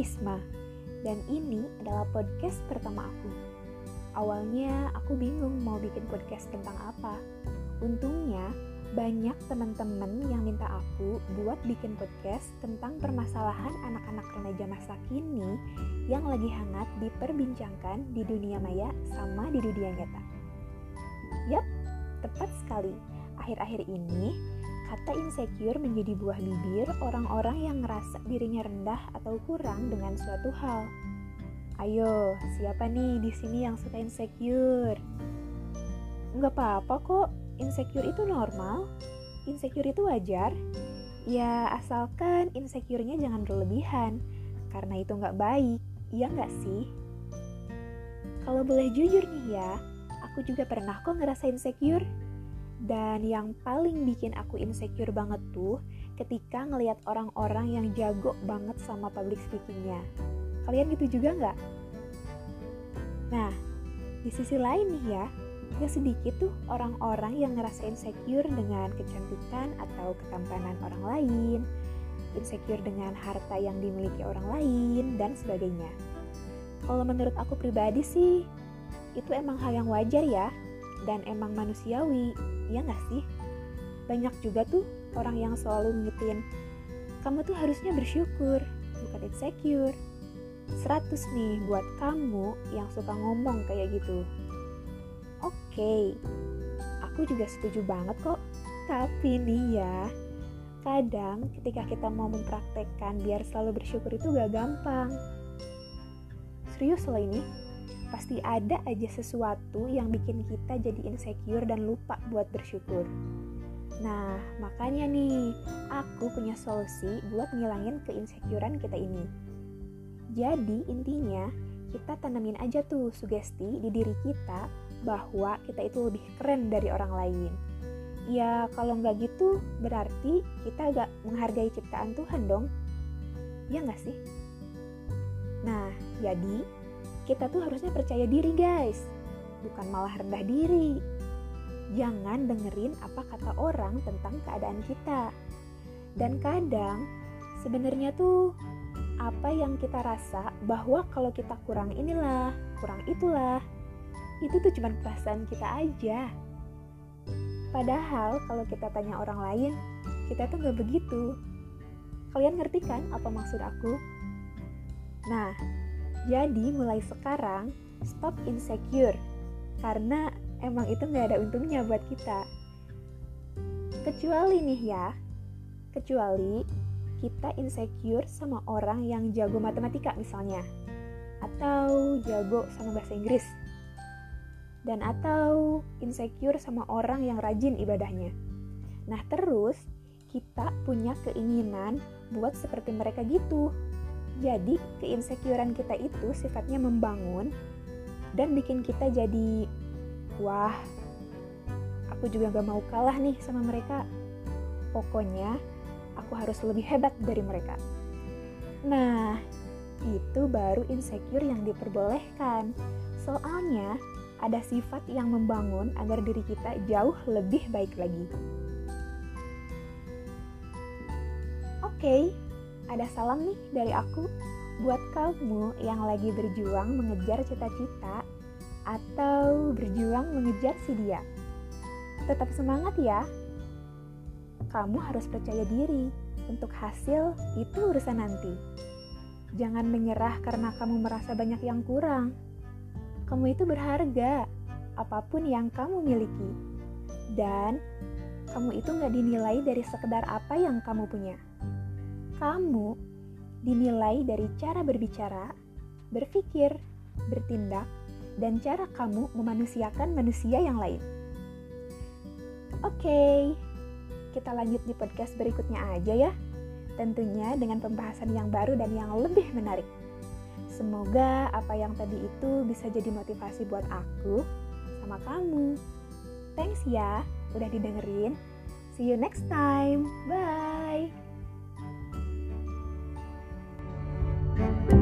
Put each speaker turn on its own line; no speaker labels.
Risma, dan ini adalah podcast pertama aku. Awalnya aku bingung mau bikin podcast tentang apa. Untungnya banyak teman-teman yang minta aku buat bikin podcast tentang permasalahan anak-anak remaja masa kini yang lagi hangat diperbincangkan di dunia maya sama di dunia nyata. Yap, tepat sekali. Akhir-akhir ini, kata insecure menjadi buah bibir orang-orang yang ngerasa dirinya rendah atau kurang dengan suatu hal. Ayo, siapa nih di sini yang suka insecure? Nggak apa-apa kok, insecure itu normal. Insecure itu wajar. Ya, asalkan insecure-nya jangan berlebihan, karena itu nggak baik, iya nggak sih? Kalau boleh jujur nih ya, aku juga pernah kok ngerasa insecure. Dan yang paling bikin aku insecure banget tuh ketika ngelihat orang-orang yang jago banget sama public speakingnya. Kalian gitu juga nggak? Nah, di sisi lain nih ya, gak sedikit tuh orang-orang yang ngerasa insecure dengan kecantikan atau ketampanan orang lain, insecure dengan harta yang dimiliki orang lain, dan sebagainya. Kalau menurut aku pribadi sih, itu emang hal yang wajar ya, dan emang manusiawi, ya nggak sih? Banyak juga tuh orang yang selalu ngingetin, kamu tuh harusnya bersyukur, bukan insecure. 100 nih buat kamu yang suka ngomong kayak gitu. Oke, okay, aku juga setuju banget kok. Tapi nih ya, kadang ketika kita mau mempraktekkan biar selalu bersyukur itu gak gampang. Serius loh ini, pasti ada aja sesuatu yang bikin kita jadi insecure dan lupa buat bersyukur. Nah, makanya nih, aku punya solusi buat ngilangin keinsecurean kita ini. Jadi intinya kita tanamin aja tuh sugesti di diri kita bahwa kita itu lebih keren dari orang lain. Ya kalau nggak gitu berarti kita agak menghargai ciptaan Tuhan dong. Ya nggak sih? Nah jadi kita tuh harusnya percaya diri guys, bukan malah rendah diri. Jangan dengerin apa kata orang tentang keadaan kita. Dan kadang sebenarnya tuh apa yang kita rasa bahwa kalau kita kurang inilah, kurang itulah, itu tuh cuma perasaan kita aja. Padahal kalau kita tanya orang lain, kita tuh gak begitu. Kalian ngerti kan apa maksud aku? Nah, jadi mulai sekarang stop insecure karena emang itu gak ada untungnya buat kita. Kecuali nih ya, kecuali kita insecure sama orang yang jago matematika misalnya atau jago sama bahasa Inggris dan atau insecure sama orang yang rajin ibadahnya. Nah, terus kita punya keinginan buat seperti mereka gitu. Jadi, keinsecurean kita itu sifatnya membangun dan bikin kita jadi wah, aku juga gak mau kalah nih sama mereka. Pokoknya aku harus lebih hebat dari mereka. Nah, itu baru insecure yang diperbolehkan. Soalnya, ada sifat yang membangun agar diri kita jauh lebih baik lagi. Oke, ada salam nih dari aku buat kamu yang lagi berjuang mengejar cita-cita atau berjuang mengejar si dia. Tetap semangat ya, kamu harus percaya diri. Untuk hasil, itu urusan nanti. Jangan menyerah karena kamu merasa banyak yang kurang. Kamu itu berharga, apa pun yang kamu miliki. Dan kamu itu nggak dinilai dari sekedar apa yang kamu punya. Kamu dinilai dari cara berbicara, berpikir, bertindak, dan cara kamu memanusiakan manusia yang lain. Oke, kita lanjut di podcast berikutnya aja ya. Tentunya dengan pembahasan yang baru dan yang lebih menarik. Semoga apa yang tadi itu bisa jadi motivasi buat aku sama kamu. Thanks ya udah didengerin. See you next time. Bye. thank you